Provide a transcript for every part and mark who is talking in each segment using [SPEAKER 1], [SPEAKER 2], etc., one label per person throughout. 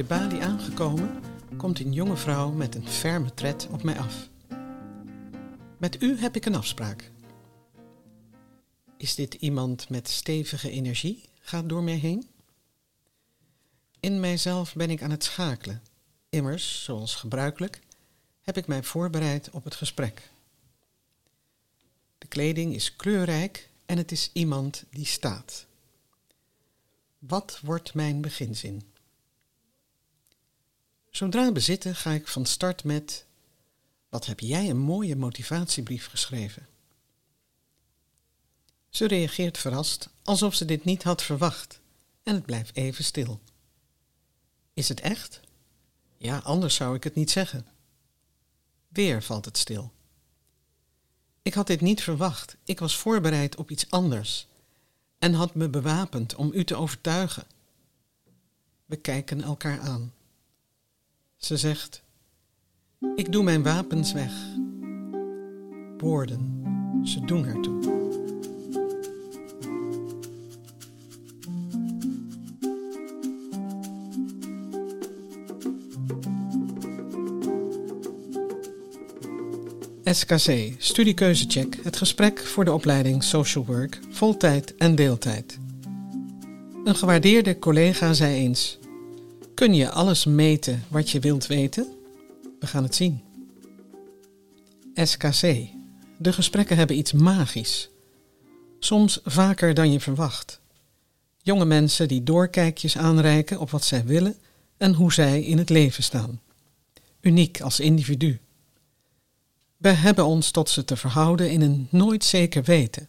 [SPEAKER 1] De balie aangekomen, komt een jonge vrouw met een ferme tred op mij af. Met u heb ik een afspraak. Is dit iemand met stevige energie? Gaat door mij heen? In mijzelf ben ik aan het schakelen. Immers, zoals gebruikelijk, heb ik mij voorbereid op het gesprek. De kleding is kleurrijk en het is iemand die staat. Wat wordt mijn beginzin? Zodra bezitten ga ik van start met: Wat heb jij een mooie motivatiebrief geschreven? Ze reageert verrast, alsof ze dit niet had verwacht, en het blijft even stil. Is het echt? Ja, anders zou ik het niet zeggen. Weer valt het stil. Ik had dit niet verwacht. Ik was voorbereid op iets anders en had me bewapend om u te overtuigen. We kijken elkaar aan. Ze zegt: Ik doe mijn wapens weg. Woorden, ze doen ertoe. SKC, studiekeuzecheck, het gesprek voor de opleiding Social Work, voltijd en deeltijd. Een gewaardeerde collega zei eens: Kun je alles meten wat je wilt weten? We gaan het zien. SKC, de gesprekken hebben iets magisch. Soms vaker dan je verwacht. Jonge mensen die doorkijkjes aanreiken op wat zij willen en hoe zij in het leven staan. Uniek als individu. We hebben ons tot ze te verhouden in een nooit zeker weten.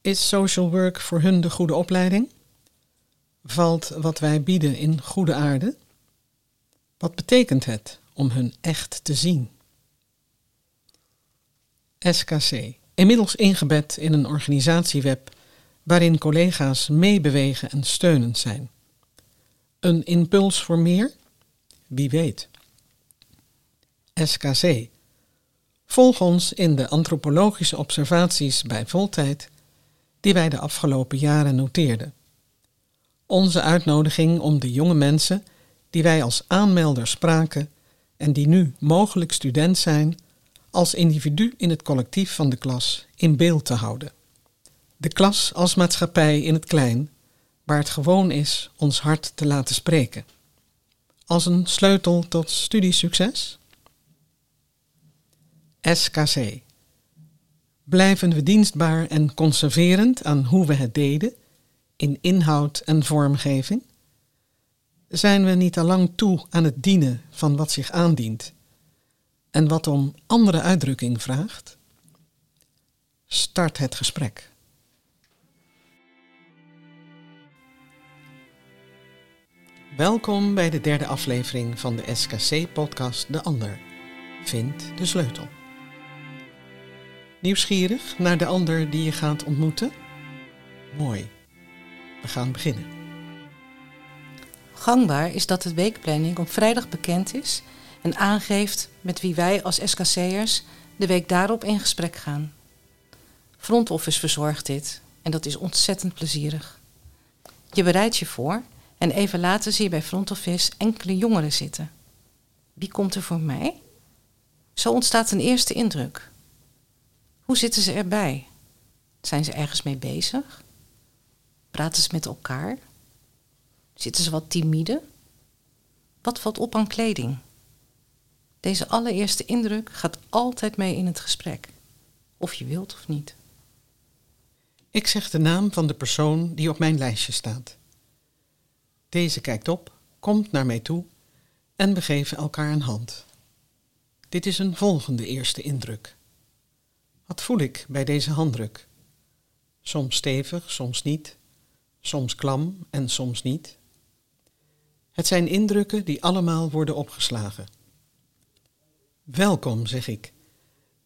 [SPEAKER 1] Is social work voor hun de goede opleiding? Valt wat wij bieden in goede aarde? Wat betekent het om hun echt te zien? SKC, inmiddels ingebed in een organisatieweb waarin collega's meebewegen en steunend zijn. Een impuls voor meer? Wie weet. SKC, Volg ons in de antropologische observaties bij voltijd die wij de afgelopen jaren noteerden. Onze uitnodiging om de jonge mensen die wij als aanmelder spraken en die nu mogelijk student zijn, als individu in het collectief van de klas in beeld te houden. De klas als maatschappij in het klein, waar het gewoon is ons hart te laten spreken. Als een sleutel tot studiesucces? SKC. Blijven we dienstbaar en conserverend aan hoe we het deden, in inhoud en vormgeving? Zijn we niet al lang toe aan het dienen van wat zich aandient en wat om andere uitdrukking vraagt? Start het gesprek. Welkom bij de derde aflevering van de SKC-podcast De Ander. Vind de sleutel. Nieuwsgierig naar de ander die je gaat ontmoeten? Mooi. We gaan beginnen.
[SPEAKER 2] Gangbaar is dat de weekplanning op vrijdag bekend is en aangeeft met wie wij als SKC'ers de week daarop in gesprek gaan. Front Office verzorgt dit en dat is ontzettend plezierig. Je bereidt je voor en even later zie je bij Front Office enkele jongeren zitten. Wie komt er voor mij? Zo ontstaat een eerste indruk. Hoe zitten ze erbij? Zijn ze ergens mee bezig? Praten ze met elkaar? Zitten ze wat timide? Wat valt op aan kleding? Deze allereerste indruk gaat altijd mee in het gesprek, of je wilt of niet.
[SPEAKER 1] Ik zeg de naam van de persoon die op mijn lijstje staat. Deze kijkt op, komt naar mij toe en we geven elkaar een hand. Dit is een volgende eerste indruk. Wat voel ik bij deze handdruk? Soms stevig, soms niet, soms klam en soms niet. Het zijn indrukken die allemaal worden opgeslagen. Welkom, zeg ik,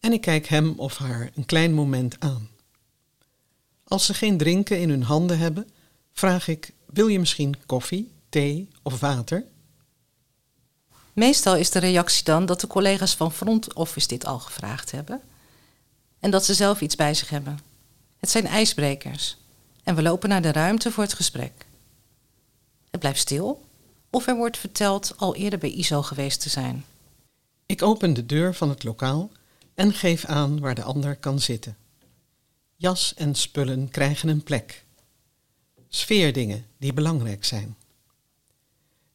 [SPEAKER 1] en ik kijk hem of haar een klein moment aan. Als ze geen drinken in hun handen hebben, vraag ik: wil je misschien koffie, thee of water?
[SPEAKER 2] Meestal is de reactie dan dat de collega's van Front Office dit al gevraagd hebben en dat ze zelf iets bij zich hebben. Het zijn ijsbrekers en we lopen naar de ruimte voor het gesprek. Het blijft stil, of er wordt verteld al eerder bij ISO geweest te zijn.
[SPEAKER 1] Ik open de deur van het lokaal en geef aan waar de ander kan zitten. Jas en spullen krijgen een plek. Sfeerdingen die belangrijk zijn.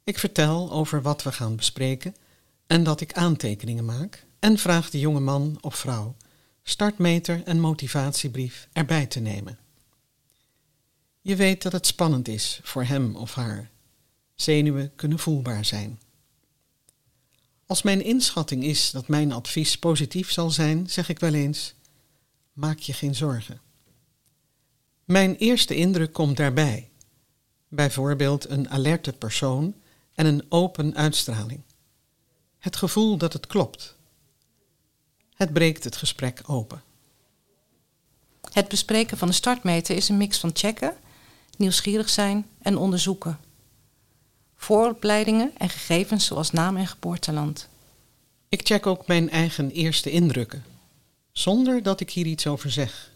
[SPEAKER 1] Ik vertel over wat we gaan bespreken en dat ik aantekeningen maak en vraag de jonge man of vrouw startmeter en motivatiebrief erbij te nemen. Je weet dat het spannend is voor hem of haar. Zenuwen kunnen voelbaar zijn. Als mijn inschatting is dat mijn advies positief zal zijn, zeg ik wel eens: maak je geen zorgen. Mijn eerste indruk komt daarbij. Bijvoorbeeld een alerte persoon en een open uitstraling. Het gevoel dat het klopt. Het breekt het gesprek open.
[SPEAKER 2] Het bespreken van de startmeter is een mix van checken, nieuwsgierig zijn en onderzoeken. Vooropleidingen en gegevens zoals naam en geboorteland.
[SPEAKER 1] Ik check ook mijn eigen eerste indrukken, zonder dat ik hier iets over zeg.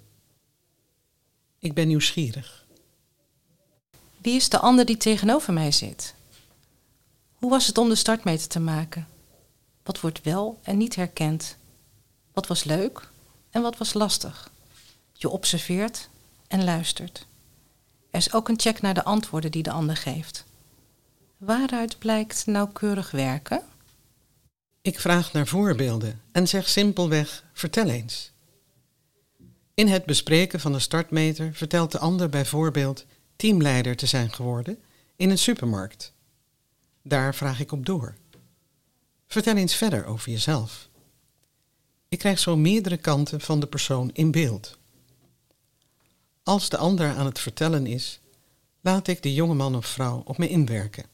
[SPEAKER 1] Ik ben nieuwsgierig.
[SPEAKER 2] Wie is de ander die tegenover mij zit? Hoe was het om de startmeter te maken? Wat wordt wel en niet herkend? Wat was leuk en wat was lastig? Je observeert en luistert. Er is ook een check naar de antwoorden die de ander geeft. Waaruit blijkt nauwkeurig werken?
[SPEAKER 1] Ik vraag naar voorbeelden en zeg simpelweg: vertel eens. In het bespreken van de startmeter vertelt de ander bijvoorbeeld teamleider te zijn geworden in een supermarkt. Daar vraag ik op door. Vertel eens verder over jezelf. Ik krijg zo meerdere kanten van de persoon in beeld. Als de ander aan het vertellen is, laat ik de jonge man of vrouw op me inwerken.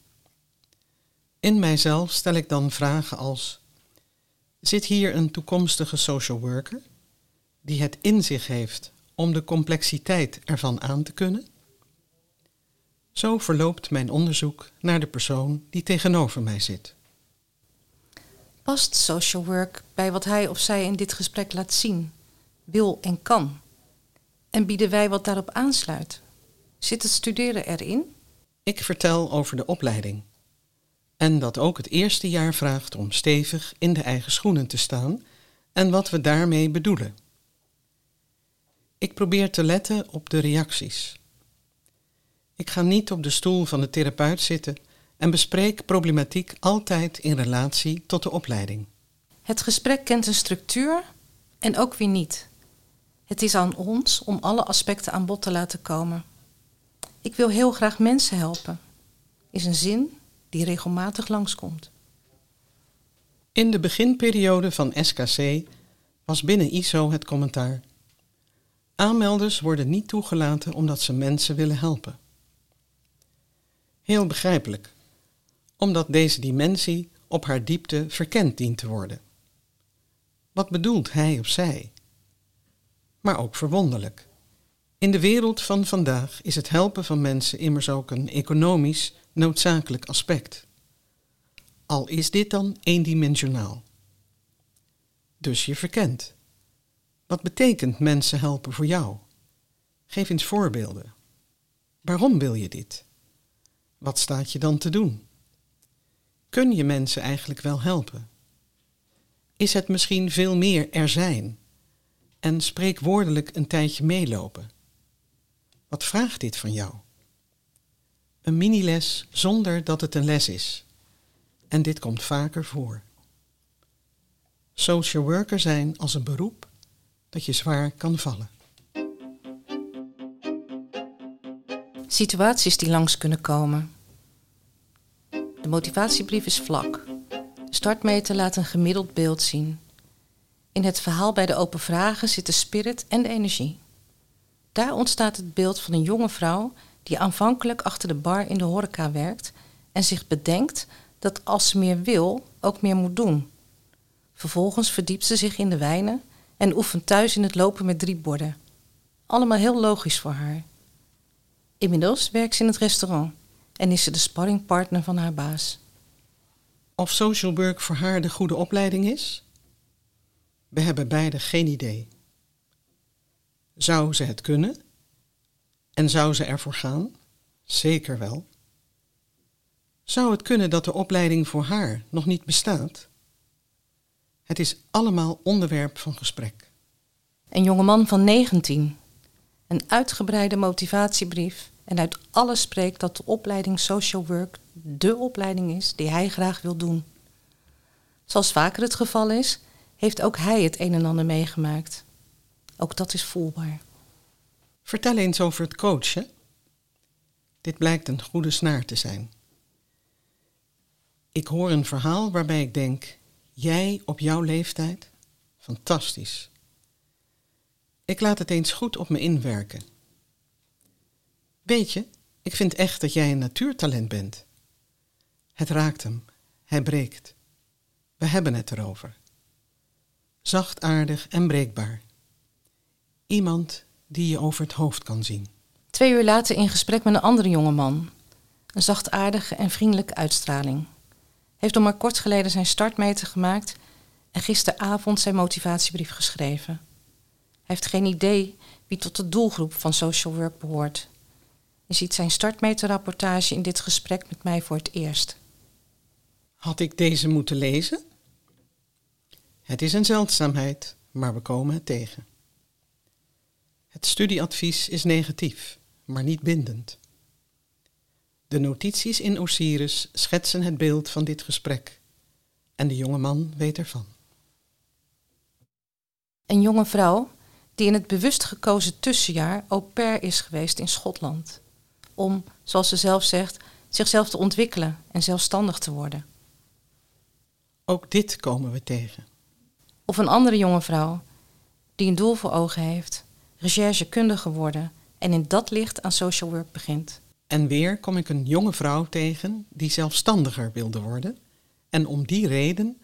[SPEAKER 1] In mijzelf stel ik dan vragen als: Zit hier een toekomstige social worker die het in zich heeft om de complexiteit ervan aan te kunnen? Zo verloopt mijn onderzoek naar de persoon die tegenover mij zit.
[SPEAKER 2] Past social work bij wat hij of zij in dit gesprek laat zien, wil en kan? En bieden wij wat daarop aansluit? Zit het studeren erin?
[SPEAKER 1] Ik vertel over de opleiding. En dat ook het eerste jaar vraagt om stevig in de eigen schoenen te staan en wat we daarmee bedoelen. Ik probeer te letten op de reacties. Ik ga niet op de stoel van de therapeut zitten en bespreek problematiek altijd in relatie tot de opleiding.
[SPEAKER 2] Het gesprek kent een structuur en ook weer niet. Het is aan ons om alle aspecten aan bod te laten komen. Ik wil heel graag mensen helpen, is een zin die regelmatig langskomt.
[SPEAKER 1] In de beginperiode van SKC was binnen ISO het commentaar. Aanmelders worden niet toegelaten omdat ze mensen willen helpen. Heel begrijpelijk, omdat deze dimensie op haar diepte verkend dient te worden. Wat bedoelt hij of zij? Maar ook verwonderlijk. In de wereld van vandaag is het helpen van mensen immers ook een economisch noodzakelijk aspect. Al is dit dan eendimensionaal. Dus je verkent. Wat betekent mensen helpen voor jou? Geef eens voorbeelden. Waarom wil je dit? Wat staat je dan te doen? Kun je mensen eigenlijk wel helpen? Is het misschien veel meer er zijn en spreekwoordelijk een tijdje meelopen? Wat vraagt dit van jou? Een miniles zonder dat het een les is. En dit komt vaker voor. Social worker zijn als een beroep dat je zwaar kan vallen.
[SPEAKER 2] Situaties die langs kunnen komen. De motivatiebrief is vlak. Startmeter laat een gemiddeld beeld zien. In het verhaal bij de open vragen zit de spirit en de energie. Daar ontstaat het beeld van een jonge vrouw die aanvankelijk achter de bar in de horeca werkt en zich bedenkt dat als ze meer wil, ook meer moet doen. Vervolgens verdiept ze zich in de wijnen en oefent thuis in het lopen met drie borden. Allemaal heel logisch voor haar. Inmiddels werkt ze in het restaurant en is ze de sparringpartner van haar baas.
[SPEAKER 1] Of social work voor haar de goede opleiding is? We hebben beide geen idee. Zou ze het kunnen? En zou ze ervoor gaan? Zeker wel. Zou het kunnen dat de opleiding voor haar nog niet bestaat? Het is allemaal onderwerp van gesprek.
[SPEAKER 2] Een jongeman van 19. Een uitgebreide motivatiebrief en uit alles spreekt dat de opleiding Social Work dé opleiding is die hij graag wil doen. Zoals vaker het geval is, heeft ook hij het een en ander meegemaakt. Ook dat is voelbaar.
[SPEAKER 1] Vertel eens over het coachen. Dit blijkt een goede snaar te zijn. Ik hoor een verhaal waarbij ik denk: jij op jouw leeftijd? Fantastisch. Ik laat het eens goed op me inwerken. Weet je, ik vind echt dat jij een natuurtalent bent. Het raakt hem, hij breekt. We hebben het erover. Zachtaardig en breekbaar. Iemand die je over het hoofd kan zien.
[SPEAKER 2] Twee uur later in gesprek met een andere jongeman. Een zachtaardige en vriendelijke uitstraling. Heeft nog maar kort geleden zijn startmeter gemaakt en gisteravond zijn motivatiebrief geschreven. Hij heeft geen idee wie tot de doelgroep van social work behoort. Je ziet zijn startmeterrapportage in dit gesprek met mij voor het eerst.
[SPEAKER 1] Had ik deze moeten lezen? Het is een zeldzaamheid, maar we komen het tegen. Het studieadvies is negatief, maar niet bindend. De notities in Osiris schetsen het beeld van dit gesprek en de jonge man weet ervan.
[SPEAKER 2] Een jonge vrouw die in het bewust gekozen tussenjaar au pair is geweest in Schotland. Om, zoals ze zelf zegt, zichzelf te ontwikkelen en zelfstandig te worden.
[SPEAKER 1] Ook dit komen we tegen.
[SPEAKER 2] Of een andere jonge vrouw die een doel voor ogen heeft, recherchekundige worden en in dat licht aan social work begint.
[SPEAKER 1] En weer kom ik een jonge vrouw tegen die zelfstandiger wilde worden en om die reden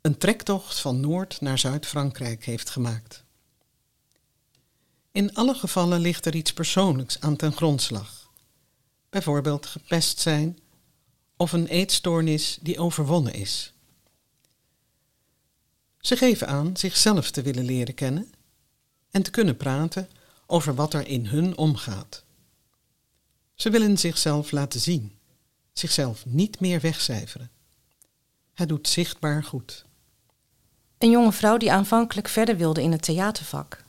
[SPEAKER 1] een trektocht van Noord naar Zuid-Frankrijk heeft gemaakt. In alle gevallen ligt er iets persoonlijks aan ten grondslag. Bijvoorbeeld gepest zijn of een eetstoornis die overwonnen is. Ze geven aan zichzelf te willen leren kennen en te kunnen praten over wat er in hun omgaat. Ze willen zichzelf laten zien, zichzelf niet meer wegcijferen. Het doet zichtbaar goed.
[SPEAKER 2] Een jonge vrouw die aanvankelijk verder wilde in het theatervak.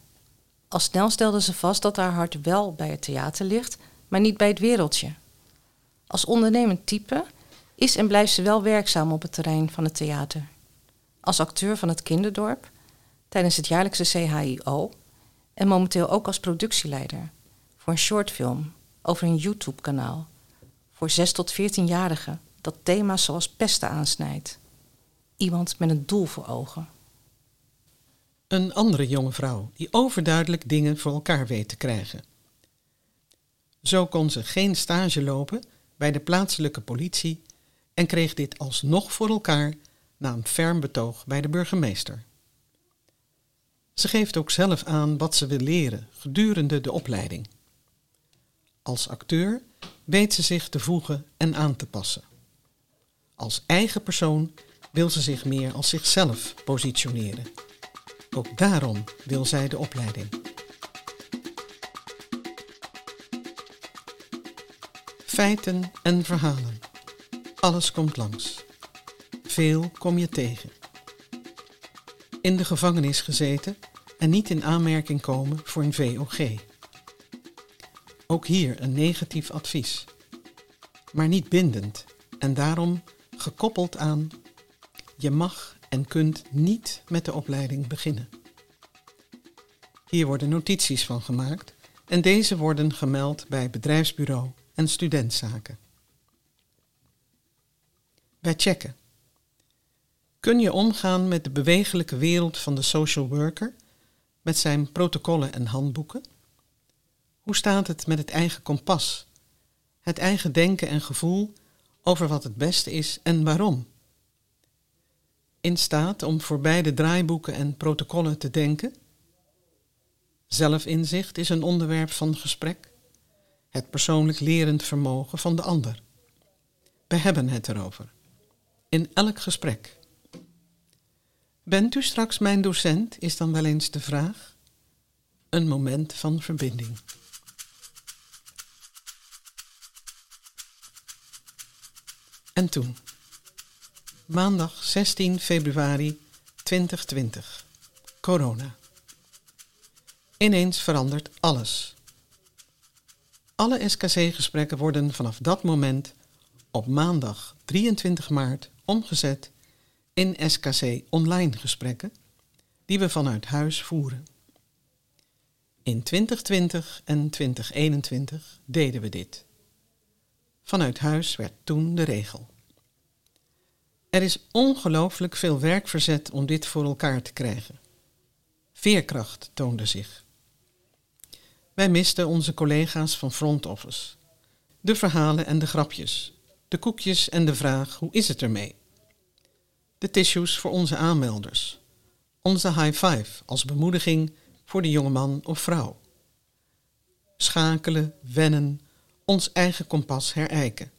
[SPEAKER 2] Al snel stelde ze vast dat haar hart wel bij het theater ligt, maar niet bij het wereldje. Als ondernemend type is en blijft ze wel werkzaam op het terrein van het theater. Als acteur van het Kinderdorp, tijdens het jaarlijkse CHIO en momenteel ook als productieleider voor een shortfilm over een YouTube-kanaal voor 6 tot 14-jarigen dat thema's zoals pesten aansnijdt. Iemand met een doel voor ogen.
[SPEAKER 1] Een andere jonge vrouw die overduidelijk dingen voor elkaar weet te krijgen. Zo kon ze geen stage lopen bij de plaatselijke politie en kreeg dit alsnog voor elkaar na een ferm betoog bij de burgemeester. Ze geeft ook zelf aan wat ze wil leren gedurende de opleiding. Als acteur weet ze zich te voegen en aan te passen. Als eigen persoon wil ze zich meer als zichzelf positioneren. Ook daarom wil zij de opleiding. Feiten en verhalen. Alles komt langs. Veel kom je tegen. In de gevangenis gezeten en niet in aanmerking komen voor een VOG. Ook hier een negatief advies, maar niet bindend en daarom gekoppeld aan je mag en kunt niet met de opleiding beginnen. Hier worden notities van gemaakt en deze worden gemeld bij bedrijfsbureau en studentzaken. Bij checken. Kun je omgaan met de bewegelijke wereld van de social worker, met zijn protocollen en handboeken? Hoe staat het met het eigen kompas, het eigen denken en gevoel over wat het beste is en waarom? In staat om voorbij de draaiboeken en protocollen te denken? Zelfinzicht is een onderwerp van gesprek, het persoonlijk lerend vermogen van de ander. We hebben het erover. In elk gesprek. Bent u straks mijn docent, is dan wel eens de vraag. Een moment van verbinding. En toen. Maandag 16 februari 2020. Corona. Ineens verandert alles. Alle SKC-gesprekken worden vanaf dat moment op maandag 23 maart omgezet in SKC online gesprekken die we vanuit huis voeren. In 2020 en 2021 deden we dit. Vanuit huis werd toen de regel. Er is ongelooflijk veel werk verzet om dit voor elkaar te krijgen. Veerkracht toonde zich. Wij misten onze collega's van front office. De verhalen en de grapjes, de koekjes en de vraag hoe is het ermee? De tissues voor onze aanmelders. Onze high five als bemoediging voor de jongeman of vrouw. Schakelen, wennen, ons eigen kompas herijken.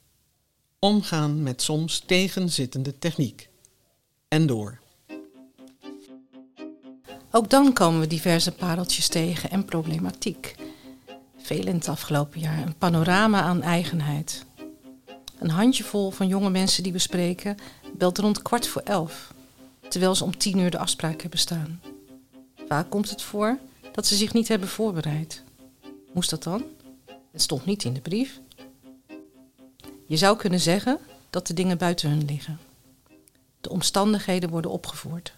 [SPEAKER 1] Omgaan met soms tegenzittende techniek. En door.
[SPEAKER 2] Ook dan komen we diverse pareltjes tegen en problematiek. Veel in het afgelopen jaar. Een panorama aan eigenheid. Een handjevol van jonge mensen die we spreken belt rond kwart voor elf, terwijl ze om tien uur de afspraak hebben staan. Vaak komt het voor dat ze zich niet hebben voorbereid. Moest dat dan? Het stond niet in de brief. Je zou kunnen zeggen dat de dingen buiten hun liggen. De omstandigheden worden opgevoerd.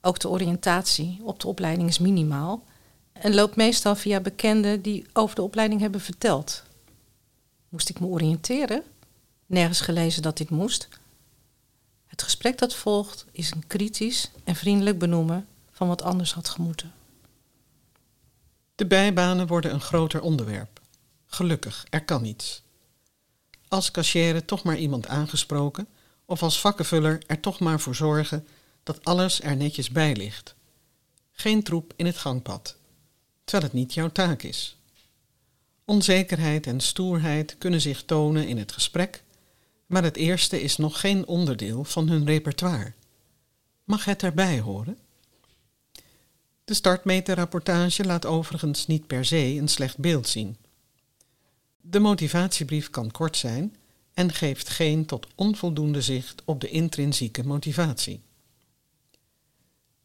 [SPEAKER 2] Ook de oriëntatie op de opleiding is minimaal en loopt meestal via bekenden die over de opleiding hebben verteld. Moest ik me oriënteren? Nergens gelezen dat dit moest. Het gesprek dat volgt is een kritisch en vriendelijk benoemen van wat anders had gemoeten.
[SPEAKER 1] De bijbanen worden een groter onderwerp. Gelukkig, er kan iets. Als cashier toch maar iemand aangesproken, of als vakkenvuller er toch maar voor zorgen dat alles er netjes bij ligt. Geen troep in het gangpad, terwijl het niet jouw taak is. Onzekerheid en stoerheid kunnen zich tonen in het gesprek, maar het eerste is nog geen onderdeel van hun repertoire. Mag het erbij horen? De startmeterrapportage laat overigens niet per se een slecht beeld zien. De motivatiebrief kan kort zijn en geeft geen tot onvoldoende zicht op de intrinsieke motivatie.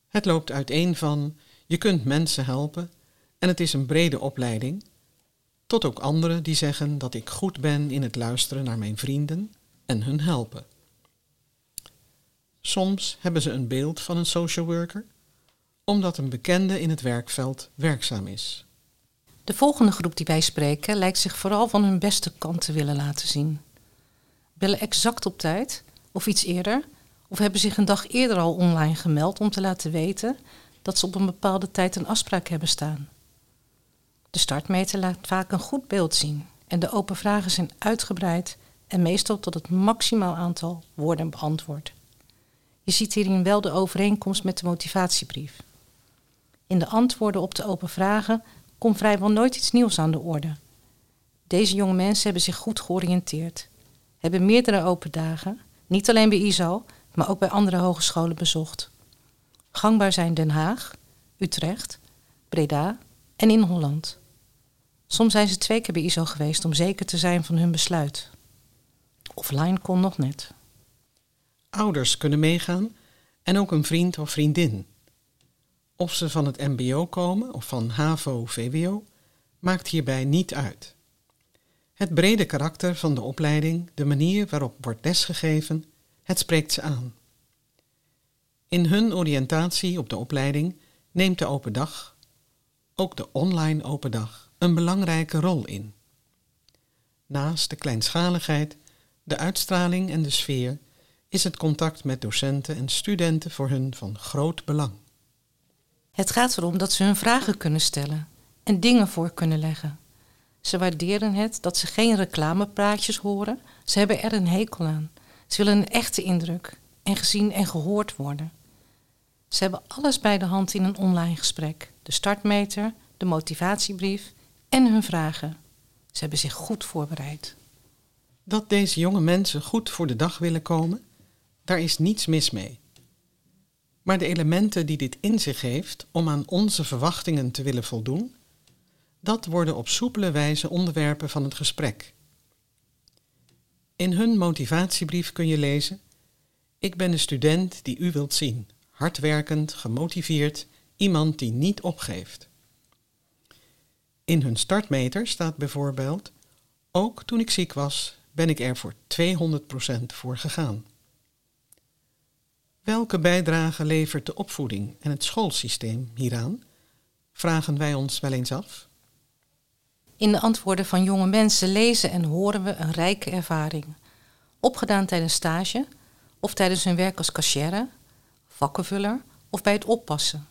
[SPEAKER 1] Het loopt uiteen van je kunt mensen helpen en het is een brede opleiding, tot ook anderen die zeggen dat ik goed ben in het luisteren naar mijn vrienden en hun helpen. Soms hebben ze een beeld van een social worker, omdat een bekende in het werkveld werkzaam is.
[SPEAKER 2] De volgende groep die wij spreken lijkt zich vooral van hun beste kant te willen laten zien. Bellen exact op tijd of iets eerder, of hebben zich een dag eerder al online gemeld om te laten weten dat ze op een bepaalde tijd een afspraak hebben staan. De startmeter laat vaak een goed beeld zien en de open vragen zijn uitgebreid en meestal tot het maximaal aantal woorden beantwoord. Je ziet hierin wel de overeenkomst met de motivatiebrief. In de antwoorden op de open vragen komt vrijwel nooit iets nieuws aan de orde. Deze jonge mensen hebben zich goed georiënteerd, hebben meerdere open dagen, niet alleen bij ISO, maar ook bij andere hogescholen bezocht. Gangbaar zijn Den Haag, Utrecht, Breda en in Holland. Soms zijn ze twee keer bij ISO geweest om zeker te zijn van hun besluit. Offline kon nog net.
[SPEAKER 1] Ouders kunnen meegaan en ook een vriend of vriendin. Of ze van het MBO komen of van HAVO-VWO maakt hierbij niet uit. Het brede karakter van de opleiding, de manier waarop wordt lesgegeven, het spreekt ze aan. In hun oriëntatie op de opleiding neemt de open dag, ook de online open dag, een belangrijke rol in. Naast de kleinschaligheid, de uitstraling en de sfeer is het contact met docenten en studenten voor hun van groot belang.
[SPEAKER 2] Het gaat erom dat ze hun vragen kunnen stellen en dingen voor kunnen leggen. Ze waarderen het dat ze geen reclamepraatjes horen. Ze hebben er een hekel aan. Ze willen een echte indruk en gezien en gehoord worden. Ze hebben alles bij de hand in een online gesprek: de startmeter, de motivatiebrief en hun vragen. Ze hebben zich goed voorbereid.
[SPEAKER 1] Dat deze jonge mensen goed voor de dag willen komen, daar is niets mis mee. Maar de elementen die dit in zich heeft om aan onze verwachtingen te willen voldoen, dat worden op soepele wijze onderwerpen van het gesprek. In hun motivatiebrief kun je lezen: Ik ben de student die u wilt zien, hardwerkend, gemotiveerd, iemand die niet opgeeft. In hun startmeter staat bijvoorbeeld: Ook toen ik ziek was, ben ik er voor 200% voor gegaan. Welke bijdrage levert de opvoeding en het schoolsysteem hieraan? Vragen wij ons wel eens af.
[SPEAKER 2] In de antwoorden van jonge mensen lezen en horen we een rijke ervaring. Opgedaan tijdens stage of tijdens hun werk als cashier, vakkenvuller of bij het oppassen.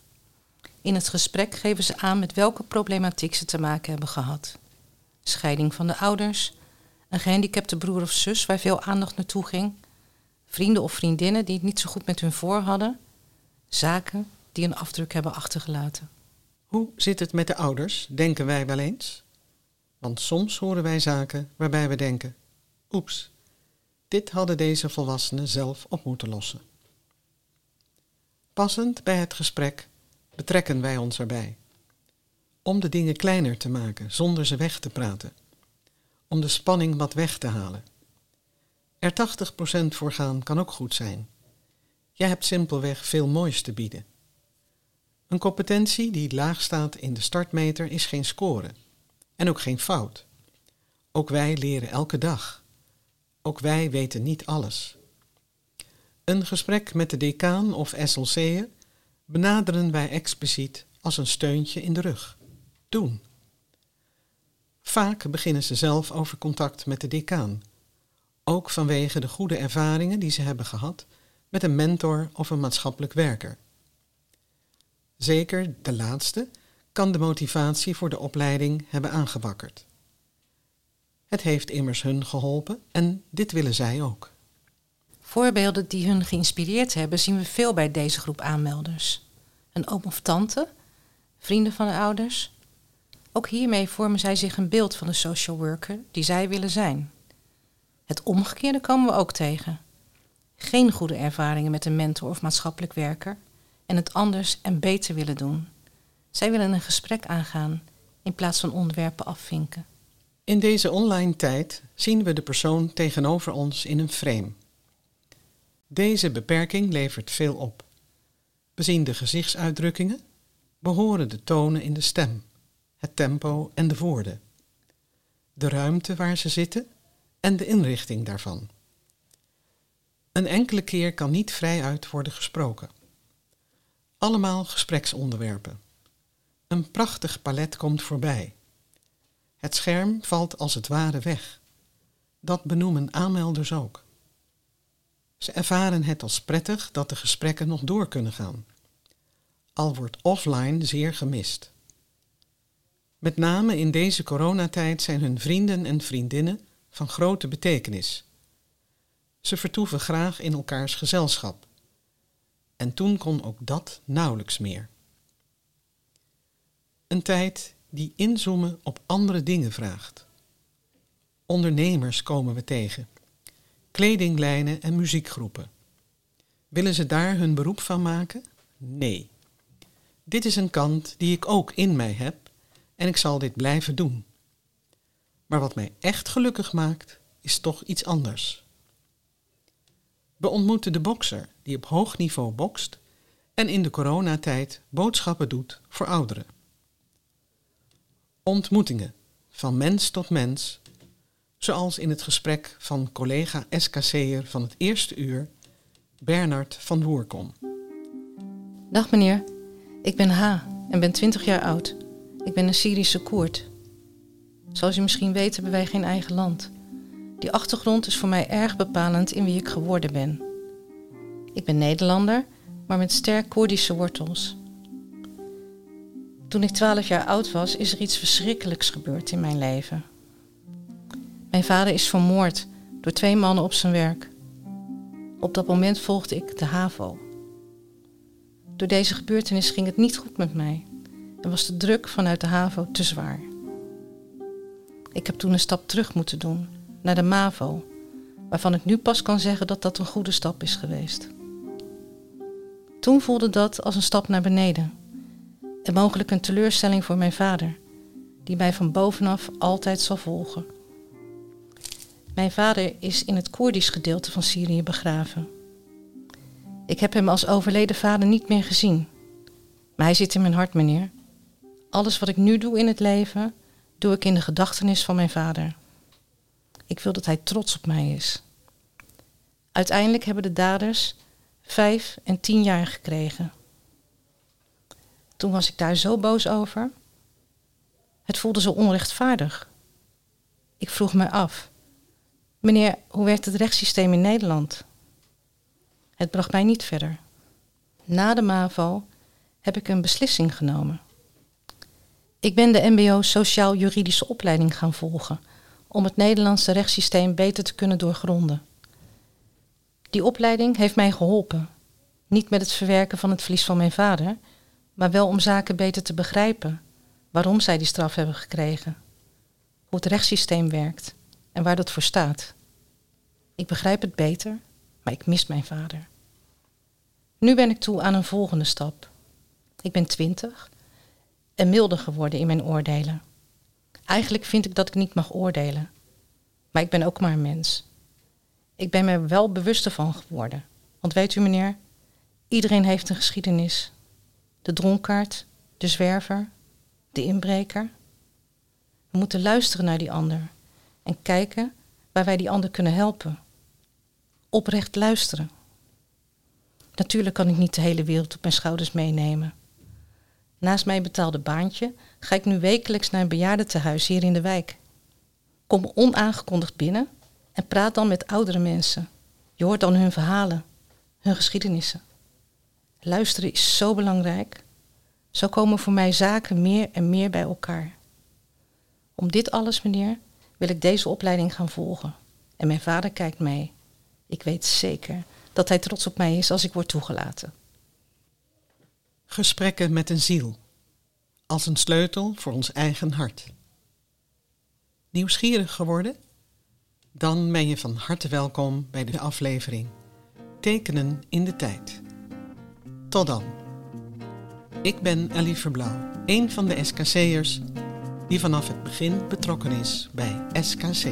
[SPEAKER 2] In het gesprek geven ze aan met welke problematiek ze te maken hebben gehad. Scheiding van de ouders, een gehandicapte broer of zus waar veel aandacht naartoe ging, vrienden of vriendinnen die het niet zo goed met hun voor hadden, zaken die een afdruk hebben achtergelaten.
[SPEAKER 1] Hoe zit het met de ouders, denken wij wel eens? Want soms horen wij zaken waarbij we denken: oeps, dit hadden deze volwassenen zelf op moeten lossen. Passend bij het gesprek betrekken wij ons erbij. Om de dingen kleiner te maken zonder ze weg te praten. Om de spanning wat weg te halen. Er 80% voor gaan kan ook goed zijn. Jij hebt simpelweg veel moois te bieden. Een competentie die laag staat in de startmeter is geen score en ook geen fout. Ook wij leren elke dag. Ook wij weten niet alles. Een gesprek met de decaan of SLC'en benaderen wij expliciet als een steuntje in de rug. Doen. Vaak beginnen ze zelf over contact met de decaan, ook vanwege de goede ervaringen die ze hebben gehad met een mentor of een maatschappelijk werker. Zeker de laatste kan de motivatie voor de opleiding hebben aangewakkerd. Het heeft immers hun geholpen en dit willen zij ook.
[SPEAKER 2] Voorbeelden die hun geïnspireerd hebben zien we veel bij deze groep aanmelders. Een oom of tante, vrienden van de ouders. Ook hiermee vormen zij zich een beeld van de social worker die zij willen zijn. Het omgekeerde komen we ook tegen. Geen goede ervaringen met een mentor of maatschappelijk werker en het anders en beter willen doen. Zij willen een gesprek aangaan in plaats van onderwerpen afvinken.
[SPEAKER 1] In deze online tijd zien we de persoon tegenover ons in een frame. Deze beperking levert veel op. We zien de gezichtsuitdrukkingen, we horen de tonen in de stem, het tempo en de woorden, de ruimte waar ze zitten en de inrichting daarvan. Een enkele keer kan niet vrijuit worden gesproken. Allemaal gespreksonderwerpen. Een prachtig palet komt voorbij. Het scherm valt als het ware weg. Dat benoemen aanmelders ook. Ze ervaren het als prettig dat de gesprekken nog door kunnen gaan. Al wordt offline zeer gemist. Met name in deze coronatijd zijn hun vrienden en vriendinnen van grote betekenis. Ze vertoeven graag in elkaars gezelschap. En toen kon ook dat nauwelijks meer. Een tijd die inzoomen op andere dingen vraagt. Ondernemers komen we tegen, kledinglijnen en muziekgroepen. Willen ze daar hun beroep van maken? Nee. Dit is een kant die ik ook in mij heb en ik zal dit blijven doen. Maar wat mij echt gelukkig maakt, is toch iets anders. We ontmoeten de bokser die op hoog niveau bokst en in de coronatijd boodschappen doet voor ouderen. Ontmoetingen van mens tot mens, zoals in het gesprek van collega SKC'er van het eerste uur, Bernard van Woerkom.
[SPEAKER 2] Dag meneer, ik ben H en ben 20 jaar oud. Ik ben een Syrische Koerd. Zoals u misschien weet hebben wij geen eigen land. Die achtergrond is voor mij erg bepalend in wie ik geworden ben. Ik ben Nederlander, maar met sterk Koerdische wortels. Toen ik 12 jaar oud was, is er iets verschrikkelijks gebeurd in mijn leven. Mijn vader is vermoord door twee mannen op zijn werk. Op dat moment volgde ik de HAVO. Door deze gebeurtenis ging het niet goed met mij en was de druk vanuit de HAVO te zwaar. Ik heb toen een stap terug moeten doen naar de MAVO, waarvan ik nu pas kan zeggen dat dat een goede stap is geweest. Toen voelde dat als een stap naar beneden en mogelijk een teleurstelling voor mijn vader, die mij van bovenaf altijd zal volgen. Mijn vader is in het Koerdisch gedeelte van Syrië begraven. Ik heb hem als overleden vader niet meer gezien. Maar hij zit in mijn hart, meneer. Alles wat ik nu doe in het leven, doe ik in de gedachtenis van mijn vader. Ik wil dat hij trots op mij is. Uiteindelijk hebben de daders vijf en tien jaar gekregen. Toen was ik daar zo boos over. Het voelde zo onrechtvaardig. Ik vroeg me af, meneer, hoe werkt het rechtssysteem in Nederland? Het bracht mij niet verder. Na de MAVO heb ik een beslissing genomen. Ik ben de MBO Sociaal-Juridische opleiding gaan volgen om het Nederlandse rechtssysteem beter te kunnen doorgronden. Die opleiding heeft mij geholpen. Niet met het verwerken van het verlies van mijn vader, maar wel om zaken beter te begrijpen. Waarom zij die straf hebben gekregen. Hoe het rechtssysteem werkt en waar dat voor staat. Ik begrijp het beter, maar ik mis mijn vader. Nu ben ik toe aan een volgende stap. Ik ben twintig en milder geworden in mijn oordelen. Eigenlijk vind ik dat ik niet mag oordelen. Maar ik ben ook maar een mens. Ik ben me wel bewuster van geworden. Want weet u, meneer, iedereen heeft een geschiedenis. De dronkaard, de zwerver, de inbreker. We moeten luisteren naar die ander en kijken waar wij die ander kunnen helpen. Oprecht luisteren. Natuurlijk kan ik niet de hele wereld op mijn schouders meenemen. Naast mijn betaalde baantje ga ik nu wekelijks naar een bejaardentehuis hier in de wijk. Kom onaangekondigd binnen en praat dan met oudere mensen. Je hoort dan hun verhalen, hun geschiedenissen. Luisteren is zo belangrijk. Zo komen voor mij zaken meer en meer bij elkaar. Om dit alles, meneer, wil ik deze opleiding gaan volgen. En mijn vader kijkt mee. Ik weet zeker dat hij trots op mij is als ik word toegelaten.
[SPEAKER 1] Gesprekken met een ziel. Als een sleutel voor ons eigen hart. Nieuwsgierig geworden? Dan ben je van harte welkom bij de aflevering Tekenen in de Tijd. Tot dan. Ik ben Ellie Verblauw, een van de SKC'ers die vanaf het begin betrokken is bij SKC.